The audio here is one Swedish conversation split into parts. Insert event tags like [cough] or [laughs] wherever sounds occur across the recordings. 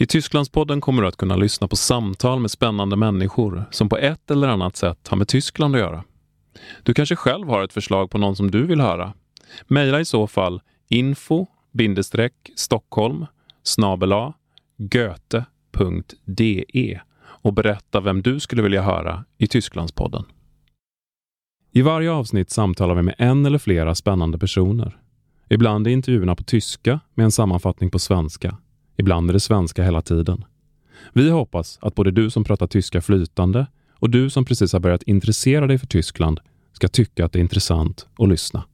I Tysklandspodden kommer du att kunna lyssna på samtal med spännande människor som på ett eller annat sätt har med Tyskland att göra. Du kanske själv har ett förslag på någon som du vill höra? Mejla i så fall info Stockholm snabela goethe.de och berätta vem du skulle vilja höra i Tysklandspodden. I varje avsnitt samtalar vi med en eller flera spännande personer. Ibland är intervjuerna på tyska med en sammanfattning på svenska. Ibland är det svenska hela tiden. Vi hoppas att både du som pratar tyska flytande och du som precis har börjat intressera dig för Tyskland ska tycka att det är intressant att lyssna.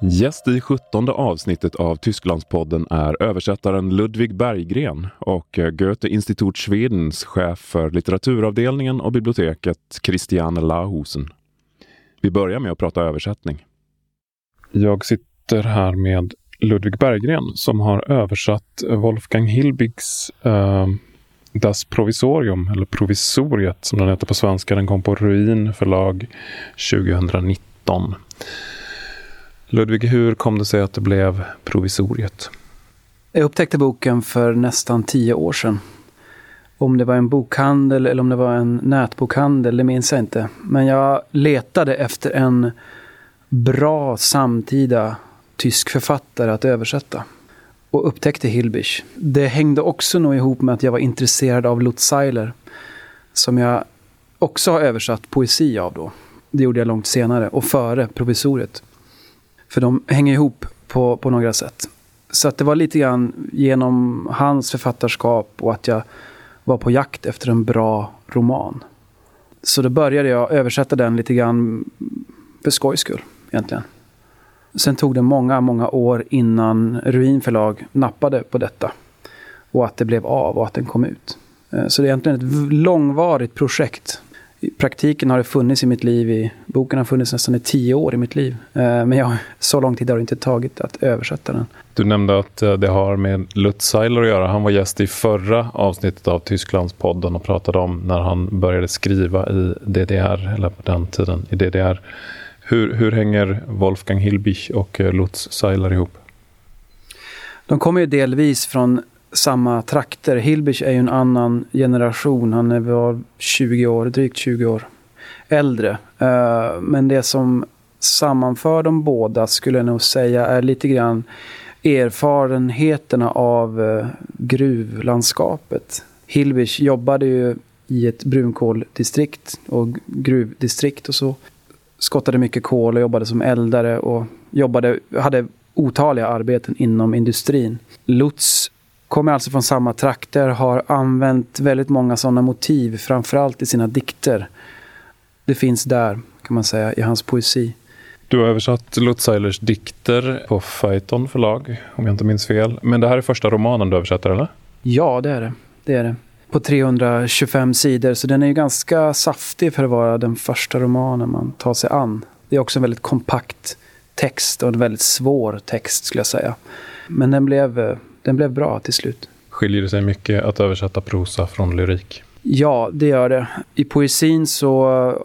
Gäst i sjuttonde avsnittet av Tysklandspodden är översättaren Ludvig Berggren och Goethe Institut Schwedens chef för litteraturavdelningen och biblioteket Christiane Lahusen. Vi börjar med att prata översättning. Jag sitter här med Ludvig Berggren som har översatt eh, Wolfgang Hilbigs eh, Das Provisorium, eller Provisoriet som den heter på svenska. Den kom på Ruin förlag 2019. Ludvig, hur kom det sig att det blev Provisoriet? Jag upptäckte boken för nästan tio år sedan. Om det var en bokhandel eller om det var en nätbokhandel, det minns jag inte. Men jag letade efter en bra samtida tysk författare att översätta. Och upptäckte Hilbich. Det hängde också nog ihop med att jag var intresserad av Lutz Seiler. Som jag också har översatt poesi av då. Det gjorde jag långt senare och före provisoriet. För de hänger ihop på, på några sätt. Så att det var lite grann genom hans författarskap och att jag var på jakt efter en bra roman. Så då började jag översätta den lite grann för skojs skull egentligen. Sen tog det många, många år innan Ruin förlag nappade på detta. Och att det blev av och att den kom ut. Eh, så det är egentligen ett långvarigt projekt i praktiken har det funnits i mitt liv, i, boken har funnits nästan i tio år i mitt liv. Eh, men jag, [laughs] så lång tid har det inte tagit att översätta den. Du nämnde att eh, det har med Lutz Seiler att göra. Han var gäst i förra avsnittet av Tysklandspodden och pratade om när han började skriva i DDR, eller på den tiden i DDR. Hur, hur hänger Wolfgang Hilbich och eh, Lutz Seiler ihop? De kommer ju delvis från samma trakter. Hilbich är ju en annan generation. Han var 20 år, drygt 20 år äldre. Eh, men det som sammanför dem båda skulle jag nog säga är lite grann erfarenheterna av eh, gruvlandskapet. Hilbich jobbade ju i ett brunkoldistrikt och gruvdistrikt och så. Skottade mycket kol och jobbade som eldare och jobbade, hade otaliga arbeten inom industrin. Lutz kommer alltså från samma trakter, har använt väldigt många sådana motiv, framförallt i sina dikter. Det finns där, kan man säga, i hans poesi. Du har översatt Lutz Eilers dikter på Phaeton förlag, om jag inte minns fel. Men det här är första romanen du översätter, eller? Ja, det är det. det, är det. På 325 sidor, så den är ju ganska saftig för att vara den första romanen man tar sig an. Det är också en väldigt kompakt text och en väldigt svår text, skulle jag säga. Men den blev den blev bra till slut. Skiljer det sig mycket att översätta prosa från lyrik? Ja, det gör det. I poesin så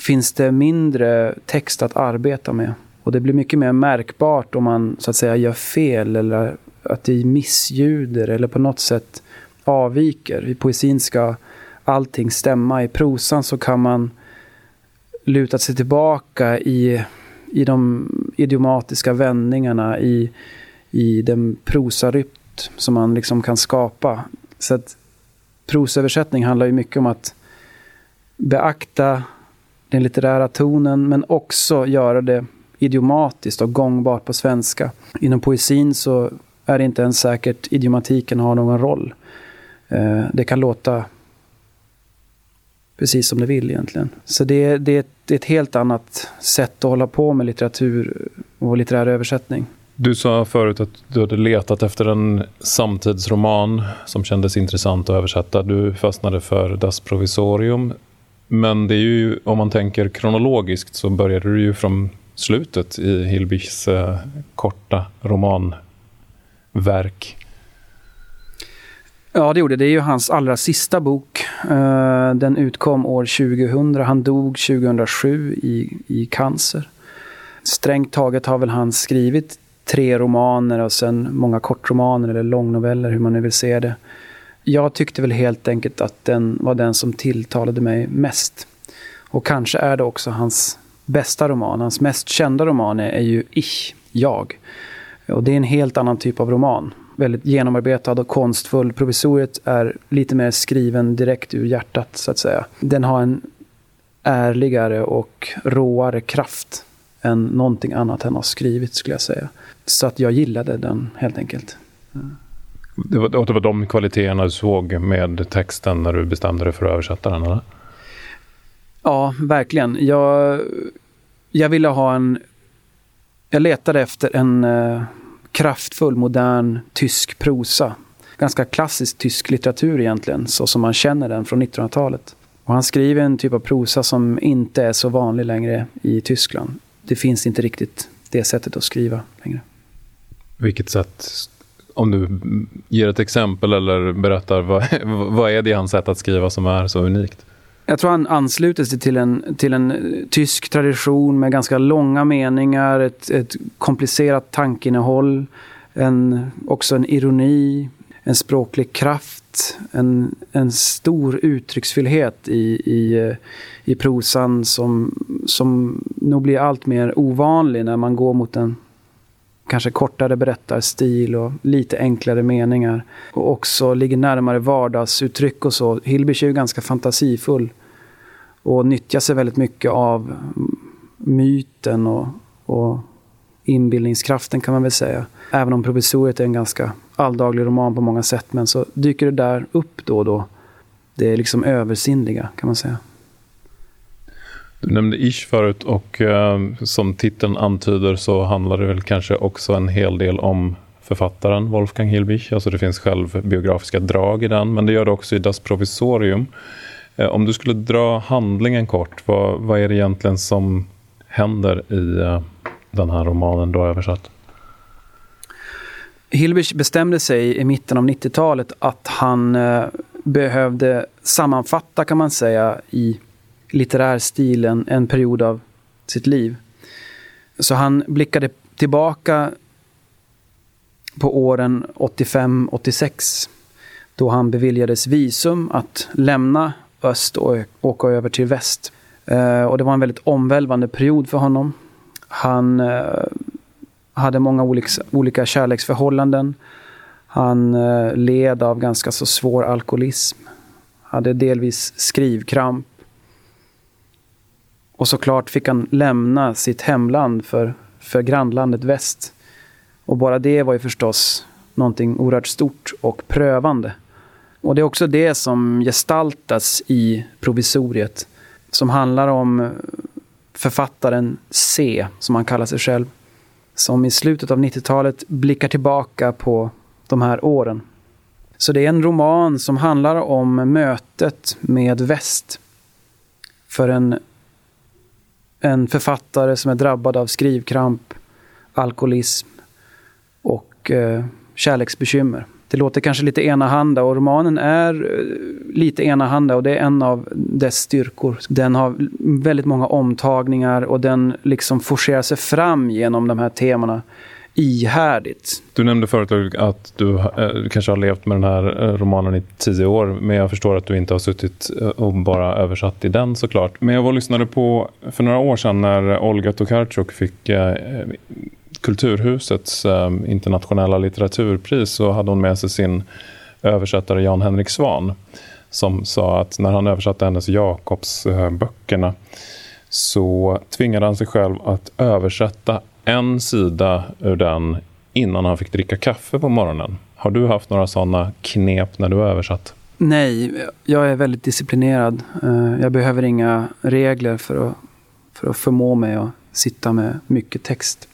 finns det mindre text att arbeta med. Och det blir mycket mer märkbart om man så att säga gör fel eller att det missljuder eller på något sätt avviker. I poesin ska allting stämma. I prosan så kan man luta sig tillbaka i, i de idiomatiska vändningarna, i i den prosarytm som man liksom kan skapa. Så att prosöversättning handlar ju mycket om att beakta den litterära tonen men också göra det idiomatiskt och gångbart på svenska. Inom poesin så är det inte ens säkert idiomatiken har någon roll. Eh, det kan låta precis som det vill egentligen. Så det, det, är ett, det är ett helt annat sätt att hålla på med litteratur och litterär översättning. Du sa förut att du hade letat efter en samtidsroman som kändes intressant att översätta. Du fastnade för Das Provisorium. Men det är ju, om man tänker kronologiskt så började du ju från slutet i Hilbichs eh, korta romanverk. Ja, det gjorde det. Det är ju hans allra sista bok. Eh, den utkom år 2000. Han dog 2007 i, i cancer. Strängt taget har väl han skrivit tre romaner och sen många kortromaner eller långnoveller, hur man nu vill se det. Jag tyckte väl helt enkelt att den var den som tilltalade mig mest. Och kanske är det också hans bästa roman. Hans mest kända roman är ju Ich, jag. Och det är en helt annan typ av roman. Väldigt genomarbetad och konstfull. Provisoriet är lite mer skriven direkt ur hjärtat, så att säga. Den har en ärligare och råare kraft än någonting annat han har skrivit, skulle jag säga. Så att jag gillade den helt enkelt. Det var, det var de kvaliteterna du såg med texten när du bestämde dig för att översätta den, eller? Ja, verkligen. Jag, jag ville ha en... Jag letade efter en uh, kraftfull, modern tysk prosa. Ganska klassisk tysk litteratur egentligen, så som man känner den från 1900-talet. Och han skriver en typ av prosa som inte är så vanlig längre i Tyskland. Det finns inte riktigt det sättet att skriva längre. Vilket sätt? Om du ger ett exempel eller berättar, vad, [laughs] vad är det i hans sätt att skriva som är så unikt? Jag tror han ansluter sig till en, till en eh, tysk tradition med ganska långa meningar, ett, ett komplicerat tankeinnehåll, en, också en ironi, en språklig kraft, en, en stor uttrycksfullhet i, i, eh, i prosan som, som nog blir allt mer ovanlig när man går mot en kanske kortare berättarstil och lite enklare meningar. Och också ligger närmare vardagsuttryck och så. Hilbich är ju ganska fantasifull och nyttjar sig väldigt mycket av myten och, och inbildningskraften kan man väl säga. Även om provisoriet är en ganska alldaglig roman på många sätt. Men så dyker det där upp då och då. Det är liksom översinnliga kan man säga. Du nämnde Ish förut och eh, som titeln antyder så handlar det väl kanske också en hel del om författaren Wolfgang Hilbich. Alltså det finns självbiografiska drag i den, men det gör det också i Das Provisorium. Eh, om du skulle dra handlingen kort, vad, vad är det egentligen som händer i eh, den här romanen då översatt? Hilbich bestämde sig i mitten av 90-talet att han eh, behövde sammanfatta, kan man säga, i litterär stil en, en period av sitt liv. Så han blickade tillbaka på åren 85-86 då han beviljades visum att lämna öst och åka över till väst. Eh, och det var en väldigt omvälvande period för honom. Han eh, hade många olika, olika kärleksförhållanden. Han eh, led av ganska så svår alkoholism. Hade delvis skrivkramp. Och såklart fick han lämna sitt hemland för, för grannlandet väst. Och bara det var ju förstås någonting oerhört stort och prövande. Och det är också det som gestaltas i provisoriet. Som handlar om författaren C, som han kallar sig själv. Som i slutet av 90-talet blickar tillbaka på de här åren. Så det är en roman som handlar om mötet med väst. För en, en författare som är drabbad av skrivkramp, alkoholism och eh, kärleksbekymmer. Det låter kanske lite enahanda och romanen är eh, lite enahanda och det är en av dess styrkor. Den har väldigt många omtagningar och den liksom forcerar sig fram genom de här temana ihärdigt. Du nämnde förut att du, eh, kanske har levt med den här eh, romanen i tio år, men jag förstår att du inte har suttit eh, och bara översatt i den såklart. Men jag var och lyssnade på för några år sedan när Olga Tokarczuk fick Kulturhusets eh, internationella litteraturpris så hade hon med sig sin översättare Jan Henrik Svan som sa att när han översatte hennes Jakobsböckerna eh, så tvingade han sig själv att översätta en sida ur den innan han fick dricka kaffe på morgonen. Har du haft några sådana knep när du har översatt? Nej, jag är väldigt disciplinerad. Eh, jag behöver inga regler för att, för att förmå mig att sitta med mycket text.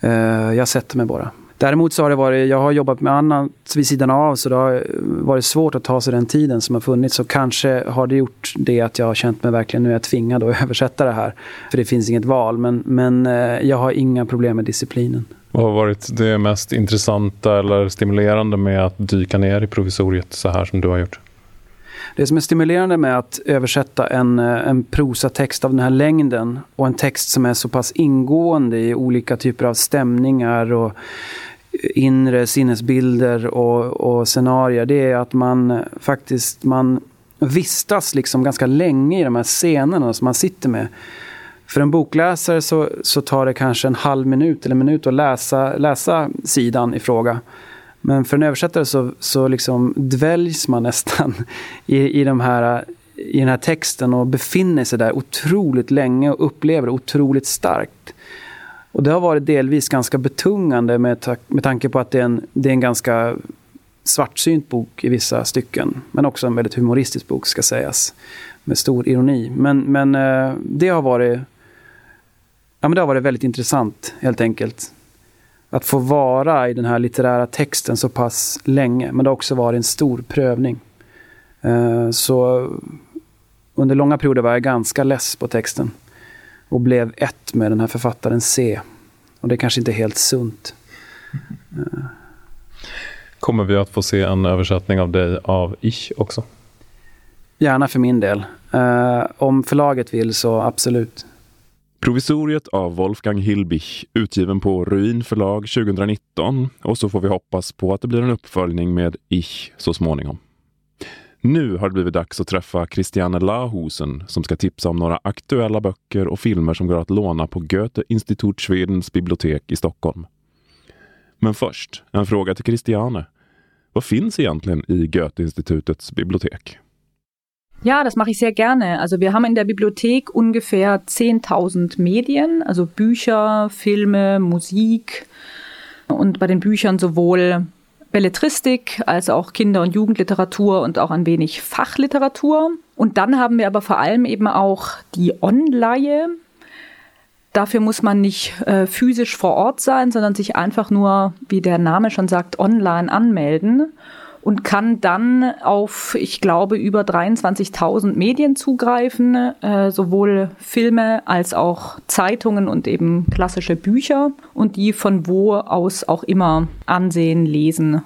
Eh, jag sätter mig bara. Däremot så har det varit, jag har jobbat med annat vid sidan av så det har varit svårt att ta sig den tiden som har funnits. Så kanske har det gjort det att jag har känt mig verkligen, nu är jag tvingad att [laughs] översätta det här. För det finns inget val. Men, men eh, jag har inga problem med disciplinen. Vad har varit det mest intressanta eller stimulerande med att dyka ner i provisoriet så här som du har gjort? Det som är stimulerande med att översätta en, eh, en prosatext av den här längden och en text som är så pass ingående i olika typer av stämningar och inre sinnesbilder och, och scenarier, det är att man faktiskt man vistas liksom ganska länge i de här scenerna som man sitter med. För en bokläsare så, så tar det kanske en halv minut eller en minut att läsa, läsa sidan i fråga. Men för en översättare så, så liksom dväljs man nästan [laughs] i, i, de här, i den här texten och befinner sig där otroligt länge och upplever det otroligt starkt. Och det har varit delvis ganska betungande med, ta med tanke på att det är, en, det är en ganska svartsynt bok i vissa stycken. Men också en väldigt humoristisk bok ska sägas. Med stor ironi. Men, men eh, det har varit Ja, men det har varit väldigt intressant helt enkelt. Att få vara i den här litterära texten så pass länge. Men det har också varit en stor prövning. Eh, så under långa perioder var jag ganska less på texten. Och blev ett med den här författaren C. Och det är kanske inte är helt sunt. Kommer vi att få se en översättning av dig av Ich också? Gärna för min del. Uh, om förlaget vill så absolut. Provisoriet av Wolfgang Hilbich, utgiven på Ruin förlag 2019 och så får vi hoppas på att det blir en uppföljning med Ich så småningom. Nu har det blivit dags att träffa Christiane Lahusen som ska tipsa om några aktuella böcker och filmer som går att låna på Goethe Institut Schwedens bibliotek i Stockholm. Men först, en fråga till Christiane. Vad finns egentligen i Goethe-institutets bibliotek? Ja, das mache ich sehr gerne. Also wir haben in der Bibliothek ungefähr 10.000 Medien, also Bücher, Filme, Musik und bei den Büchern sowohl Belletristik, als auch Kinder- und Jugendliteratur und auch ein wenig Fachliteratur. Und dann haben wir aber vor allem eben auch die Online. Dafür muss man nicht äh, physisch vor Ort sein, sondern sich einfach nur, wie der Name schon sagt, online anmelden und kann dann auf, ich glaube, über 23.000 Medien zugreifen, äh, sowohl Filme als auch Zeitungen und eben klassische Bücher und die von wo aus auch immer ansehen, lesen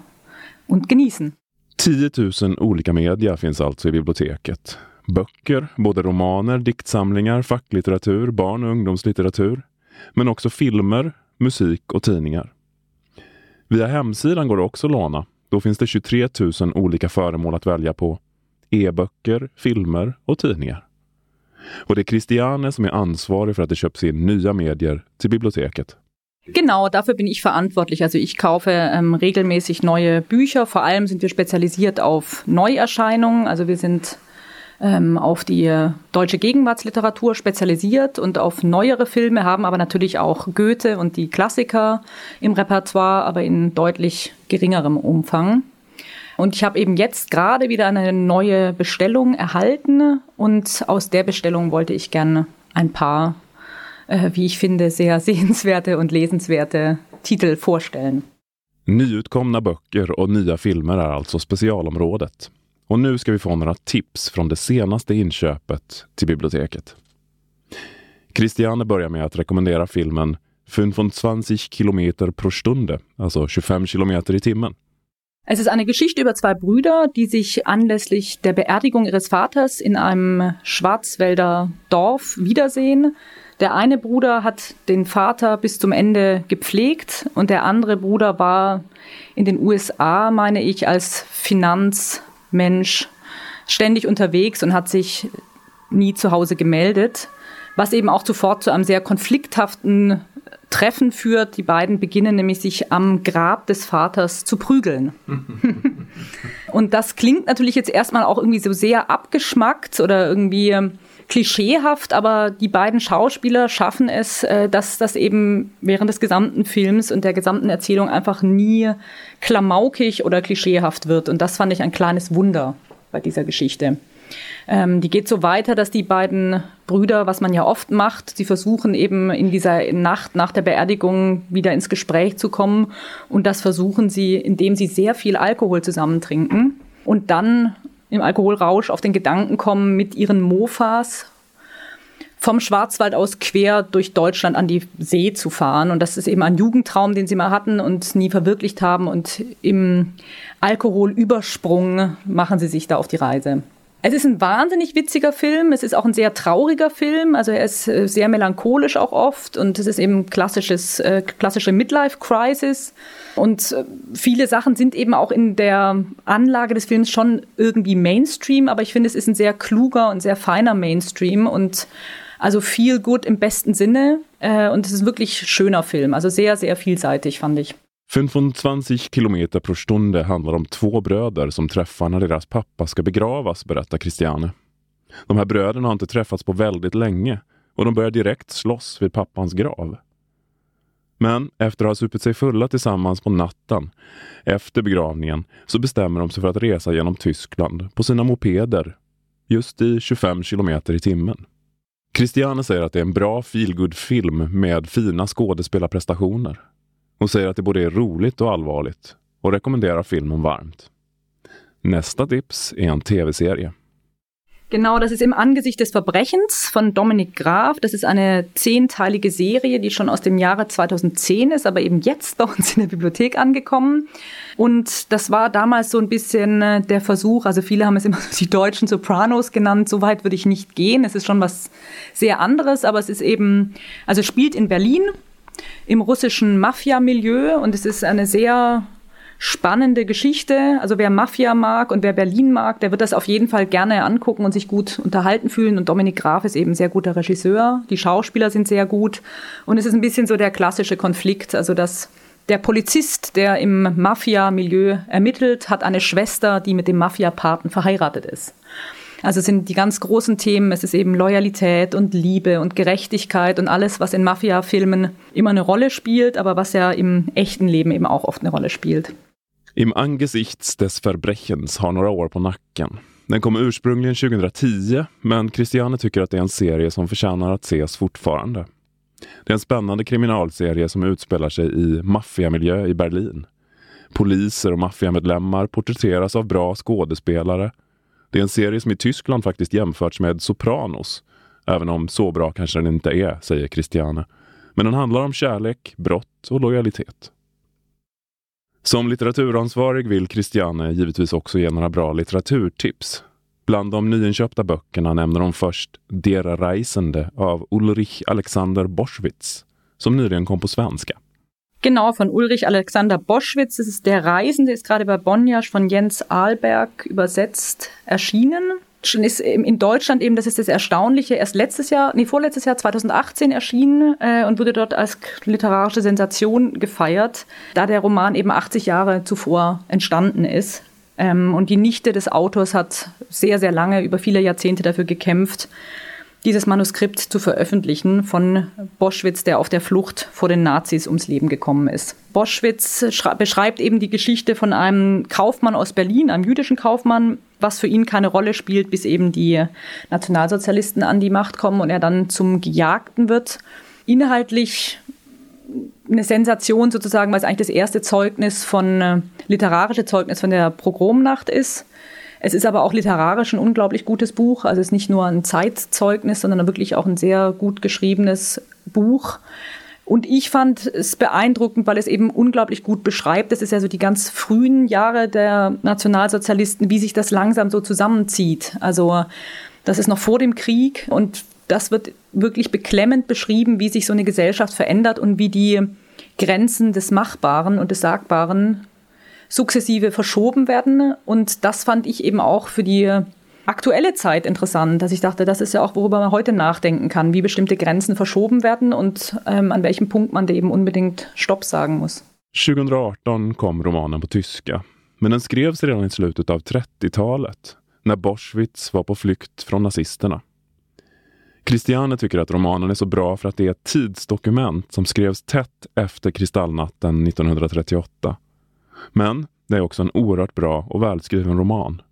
und genießen. 10 000 olika media finns alltså i biblioteket. Böcker, både romaner, diktsamlingar, facklitteratur, barn och ungdomslitteratur. Men också filmer, musik och tidningar. Via hemsidan går det också att låna då finns det 23 000 olika föremål att välja på. E-böcker, filmer och tidningar. Och det är Christiane som är ansvarig för att det köps in nya medier till biblioteket. Genau, dafür bin ich verantwortlich. Also ich kaufe ähm, regelmäßig neue Bücher. Vor allem sind wir spezialisiert auf Neuerscheinungen. Also wir sind ähm, auf die deutsche Gegenwartsliteratur spezialisiert und auf neuere Filme, haben aber natürlich auch Goethe und die Klassiker im Repertoire, aber in deutlich geringerem Umfang. Und ich habe eben jetzt gerade wieder eine neue Bestellung erhalten und aus der Bestellung wollte ich gerne ein paar, äh, wie ich finde, sehr [laughs] sehenswerte und lesenswerte Titel vorstellen. Nyutkomna böcker och nya filmer är alltså specialområdet. Och nu ska vi få några tips från det senaste inköpet till biblioteket. Christiane börjar med att rekommendera filmen 25 Kilometer pro Stunde, alltså 25 kilometer i timmen. Es ist eine Geschichte über zwei Brüder, die sich anlässlich der Beerdigung ihres Vaters in einem Schwarzwälder Dorf wiedersehen. Der eine Bruder hat den Vater bis zum Ende gepflegt und der andere Bruder war in den USA, meine ich, als Finanz- Mensch ständig unterwegs und hat sich nie zu Hause gemeldet, was eben auch sofort zu einem sehr konflikthaften Treffen führt. Die beiden beginnen nämlich sich am Grab des Vaters zu prügeln. [laughs] und das klingt natürlich jetzt erstmal auch irgendwie so sehr abgeschmackt oder irgendwie ähm, klischeehaft, aber die beiden Schauspieler schaffen es, äh, dass das eben während des gesamten Films und der gesamten Erzählung einfach nie klamaukig oder klischeehaft wird. Und das fand ich ein kleines Wunder bei dieser Geschichte. Ähm, die geht so weiter, dass die beiden Brüder, was man ja oft macht, sie versuchen eben in dieser Nacht nach der Beerdigung wieder ins Gespräch zu kommen. Und das versuchen sie, indem sie sehr viel Alkohol zusammen trinken und dann im Alkoholrausch auf den Gedanken kommen, mit ihren Mofas vom Schwarzwald aus quer durch Deutschland an die See zu fahren. Und das ist eben ein Jugendtraum, den sie mal hatten und nie verwirklicht haben. Und im Alkoholübersprung machen sie sich da auf die Reise. Es ist ein wahnsinnig witziger Film. Es ist auch ein sehr trauriger Film. Also er ist äh, sehr melancholisch auch oft und es ist eben klassisches, äh, klassische Midlife-Crisis. Und äh, viele Sachen sind eben auch in der Anlage des Films schon irgendwie Mainstream, aber ich finde, es ist ein sehr kluger und sehr feiner Mainstream und also viel gut im besten Sinne. Äh, und es ist wirklich schöner Film. Also sehr, sehr vielseitig, fand ich. 25 kilometer per Stunde handlar om två bröder som träffar när deras pappa ska begravas, berättar Christiane. De här bröderna har inte träffats på väldigt länge och de börjar direkt slåss vid pappans grav. Men efter att ha supit sig fulla tillsammans på natten efter begravningen så bestämmer de sig för att resa genom Tyskland på sina mopeder just i 25 kilometer i timmen. Christiane säger att det är en bra feelgood-film med fina skådespelarprestationer. Hon säger att det både är roligt och allvarligt och rekommenderar filmen varmt. Nästa tips är en tv-serie. Genau, das ist im Angesicht des Verbrechens von Dominik Graf. Das ist eine zehnteilige Serie, die schon aus dem Jahre 2010 ist, aber eben jetzt bei uns in der Bibliothek angekommen. Und das war damals so ein bisschen äh, der Versuch, also viele haben es immer [laughs] die deutschen Sopranos genannt, so weit würde ich nicht gehen. Es ist schon was sehr anderes, aber es ist eben, also spielt in Berlin im russischen Mafia-Milieu und es ist eine sehr spannende Geschichte. Also wer Mafia mag und wer Berlin mag, der wird das auf jeden Fall gerne angucken und sich gut unterhalten fühlen. Und Dominik Graf ist eben sehr guter Regisseur. Die Schauspieler sind sehr gut. Und es ist ein bisschen so der klassische Konflikt. Also dass der Polizist, der im Mafia-Milieu ermittelt, hat eine Schwester, die mit dem Mafia-Paten verheiratet ist. Also sind die ganz großen Themen. Es ist eben Loyalität und Liebe und Gerechtigkeit und alles, was in Mafia-Filmen immer eine Rolle spielt, aber was ja im echten Leben eben auch oft eine Rolle spielt. Im angesichts des Verbrechens har några år på nacken. Den kom ursprungligen 2010, men Christiane tycker att det är en serie som förtjänar att ses fortfarande. Det är en spännande kriminalserie som utspelar sig i maffiamiljö i Berlin. Poliser och maffiamedlemmar porträtteras av bra skådespelare. Det är en serie som i Tyskland faktiskt jämförts med Sopranos, även om så bra kanske den inte är, säger Christiane. Men den handlar om kärlek, brott och lojalitet. Som litteraturansvarig vill Christiane givetvis också ge några bra litteraturtips. Bland de nyinköpta böckerna nämner hon först Der Reisende av Ulrich Alexander Boschwitz, som nyligen kom på svenska. Genau, von Ulrich Alexander Boschwitz. Das ist Der Reisende, ist gerade bei Bonjasch von Jens Ahlberg übersetzt erschienen schon ist in Deutschland eben, das ist das Erstaunliche, erst letztes Jahr, nee, vorletztes Jahr 2018 erschienen äh, und wurde dort als literarische Sensation gefeiert, da der Roman eben 80 Jahre zuvor entstanden ist. Ähm, und die Nichte des Autors hat sehr, sehr lange, über viele Jahrzehnte dafür gekämpft, dieses Manuskript zu veröffentlichen von Boschwitz, der auf der Flucht vor den Nazis ums Leben gekommen ist. Boschwitz beschreibt eben die Geschichte von einem Kaufmann aus Berlin, einem jüdischen Kaufmann, was für ihn keine Rolle spielt, bis eben die Nationalsozialisten an die Macht kommen und er dann zum Gejagten wird. Inhaltlich eine Sensation sozusagen, weil es eigentlich das erste Zeugnis von, äh, literarische Zeugnis von der Pogromnacht ist. Es ist aber auch literarisch ein unglaublich gutes Buch. Also es ist nicht nur ein Zeitzeugnis, sondern wirklich auch ein sehr gut geschriebenes Buch. Und ich fand es beeindruckend, weil es eben unglaublich gut beschreibt. Das ist ja so die ganz frühen Jahre der Nationalsozialisten, wie sich das langsam so zusammenzieht. Also das ist noch vor dem Krieg und das wird wirklich beklemmend beschrieben, wie sich so eine Gesellschaft verändert und wie die Grenzen des Machbaren und des Sagbaren sukzessive verschoben werden. Und das fand ich eben auch für die aktuelle Zeit interessant, dass ich dachte, das ist ja auch, worüber man heute nachdenken kann, wie bestimmte Grenzen verschoben werden und ähm, an welchem Punkt man da eben unbedingt Stopp sagen muss. 2018 kom romanen på tyska, men den skrevs redan i slutet av 30-talet när Boschwitz var på flykt från nazisterna. Christiane tycker att romanen är så bra för att det är ett tidsdokument som skrevs tätt efter kristallnatten 1938 men det är också en oerhört bra och välskriven roman.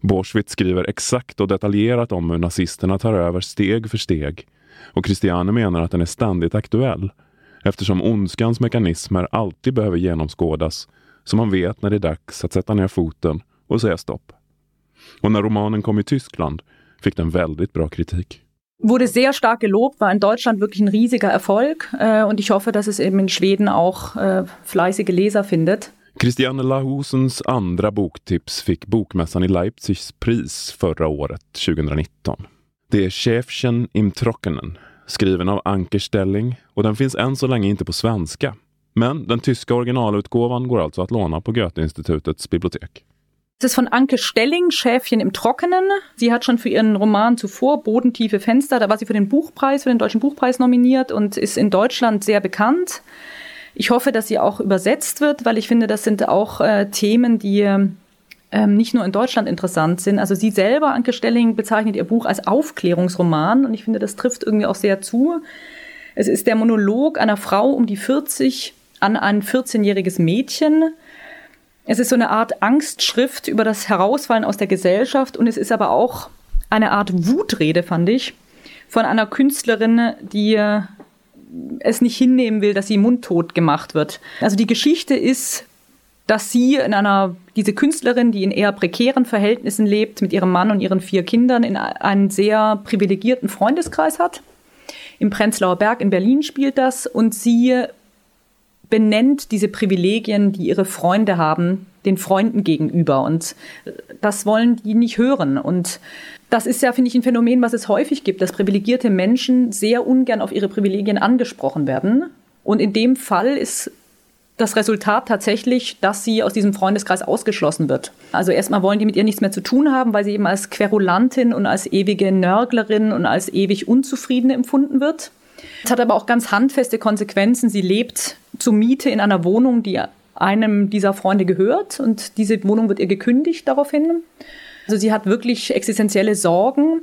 Borschwitz skriver exakt och detaljerat om hur nazisterna tar över steg för steg och Christiane menar att den är ständigt aktuell eftersom ondskans mekanismer alltid behöver genomskådas så man vet när det är dags att sätta ner foten och säga stopp. Och när romanen kom i Tyskland fick den väldigt bra kritik. Wurde sehr stark gelobt, war in Deutschland wirklich ein riesiger Erfolg äh, und ich hoffe, dass es eben in Schweden auch äh, fleißige Leser findet. Christiane Lahusens andra boktips fick Bokmässan i Leipzigs pris förra året, 2019. Det är Schäfchen im Trockenen, skriven av Anker Stelling och den finns än så länge inte på svenska. Men den tyska originalutgåvan går alltså att låna på Goethe-institutets bibliotek. Es ist von Anke Stelling, Schäfchen im Trockenen. Sie hat schon für ihren Roman zuvor Bodentiefe Fenster, da war sie für den Buchpreis, für den Deutschen Buchpreis nominiert und ist in Deutschland sehr bekannt. Ich hoffe, dass sie auch übersetzt wird, weil ich finde, das sind auch äh, Themen, die ähm, nicht nur in Deutschland interessant sind. Also sie selber, Anke Stelling, bezeichnet ihr Buch als Aufklärungsroman und ich finde, das trifft irgendwie auch sehr zu. Es ist der Monolog einer Frau um die 40 an ein 14-jähriges Mädchen. Es ist so eine Art Angstschrift über das Herausfallen aus der Gesellschaft und es ist aber auch eine Art Wutrede, fand ich, von einer Künstlerin, die es nicht hinnehmen will, dass sie mundtot gemacht wird. Also die Geschichte ist, dass sie in einer, diese Künstlerin, die in eher prekären Verhältnissen lebt, mit ihrem Mann und ihren vier Kindern, in einen sehr privilegierten Freundeskreis hat. Im Prenzlauer Berg in Berlin spielt das und sie benennt diese Privilegien, die ihre Freunde haben, den Freunden gegenüber. Und das wollen die nicht hören. Und das ist ja, finde ich, ein Phänomen, was es häufig gibt, dass privilegierte Menschen sehr ungern auf ihre Privilegien angesprochen werden. Und in dem Fall ist das Resultat tatsächlich, dass sie aus diesem Freundeskreis ausgeschlossen wird. Also erstmal wollen die mit ihr nichts mehr zu tun haben, weil sie eben als Querulantin und als ewige Nörglerin und als ewig Unzufriedene empfunden wird. Es hat aber auch ganz handfeste Konsequenzen. Sie lebt zur Miete in einer Wohnung, die einem dieser Freunde gehört und diese Wohnung wird ihr gekündigt daraufhin. Also sie hat wirklich existenzielle Sorgen.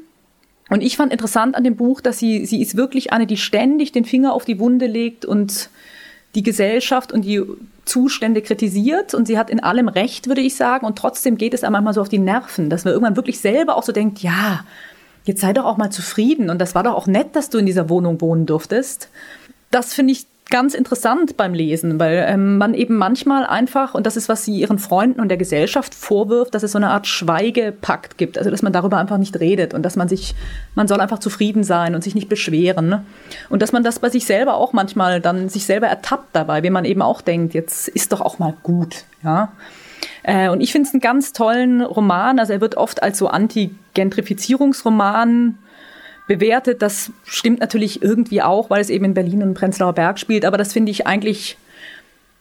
Und ich fand interessant an dem Buch, dass sie, sie ist wirklich eine, die ständig den Finger auf die Wunde legt und die Gesellschaft und die Zustände kritisiert und sie hat in allem Recht, würde ich sagen. Und trotzdem geht es einem manchmal so auf die Nerven, dass man irgendwann wirklich selber auch so denkt, ja, jetzt sei doch auch mal zufrieden und das war doch auch nett, dass du in dieser Wohnung wohnen durftest. Das finde ich ganz interessant beim Lesen, weil ähm, man eben manchmal einfach, und das ist, was sie ihren Freunden und der Gesellschaft vorwirft, dass es so eine Art Schweigepakt gibt, also dass man darüber einfach nicht redet und dass man sich, man soll einfach zufrieden sein und sich nicht beschweren. Und dass man das bei sich selber auch manchmal dann sich selber ertappt dabei, wie man eben auch denkt, jetzt ist doch auch mal gut, ja. Äh, und ich finde es einen ganz tollen Roman, also er wird oft als so Anti-Gentrifizierungsroman bewertet. Das stimmt natürlich irgendwie auch, weil es eben in Berlin und Prenzlauer Berg spielt. Aber das finde ich eigentlich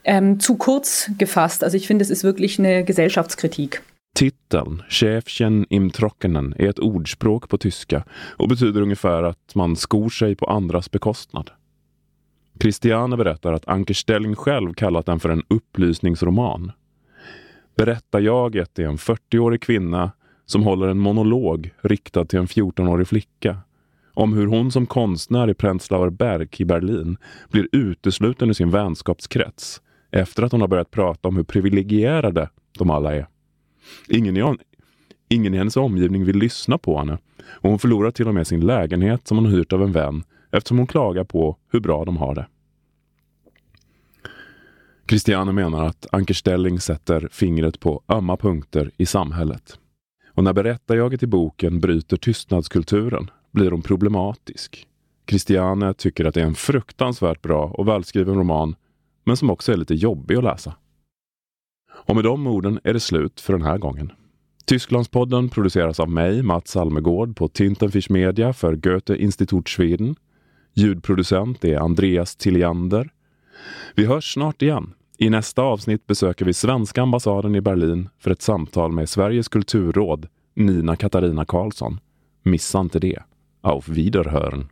ähm, zu kurz gefasst. Also ich finde, es ist wirklich eine Gesellschaftskritik. Titeln, Schäfchen im Trockenen, är ett ordspråk på tyska och betyder ungefär att man skor sig på andras bekostnad. Christiane berättar att Anker Stelling själv kallat den för en upplysningsroman. Berättarjaget är en 40-årig kvinna som håller en monolog riktad till en 14-årig flicka om hur hon som konstnär i Prenzlauer Berg i Berlin blir utesluten ur sin vänskapskrets efter att hon har börjat prata om hur privilegierade de alla är. Ingen i, ingen i hennes omgivning vill lyssna på henne och hon förlorar till och med sin lägenhet som hon hyrt av en vän eftersom hon klagar på hur bra de har det. Christiane menar att Anker Stelling sätter fingret på ömma punkter i samhället. Och när berättarjaget i boken bryter tystnadskulturen blir hon problematisk. Christiane tycker att det är en fruktansvärt bra och välskriven roman, men som också är lite jobbig att läsa. Och med de orden är det slut för den här gången. Tysklandspodden produceras av mig, Mats Almegård, på Tintenfisch Media för Goethe Institut Schweden. Ljudproducent är Andreas Tilliander. Vi hörs snart igen. I nästa avsnitt besöker vi svenska ambassaden i Berlin för ett samtal med Sveriges kulturråd, Nina Katarina Karlsson. Missa inte det. Auf Wiederhören.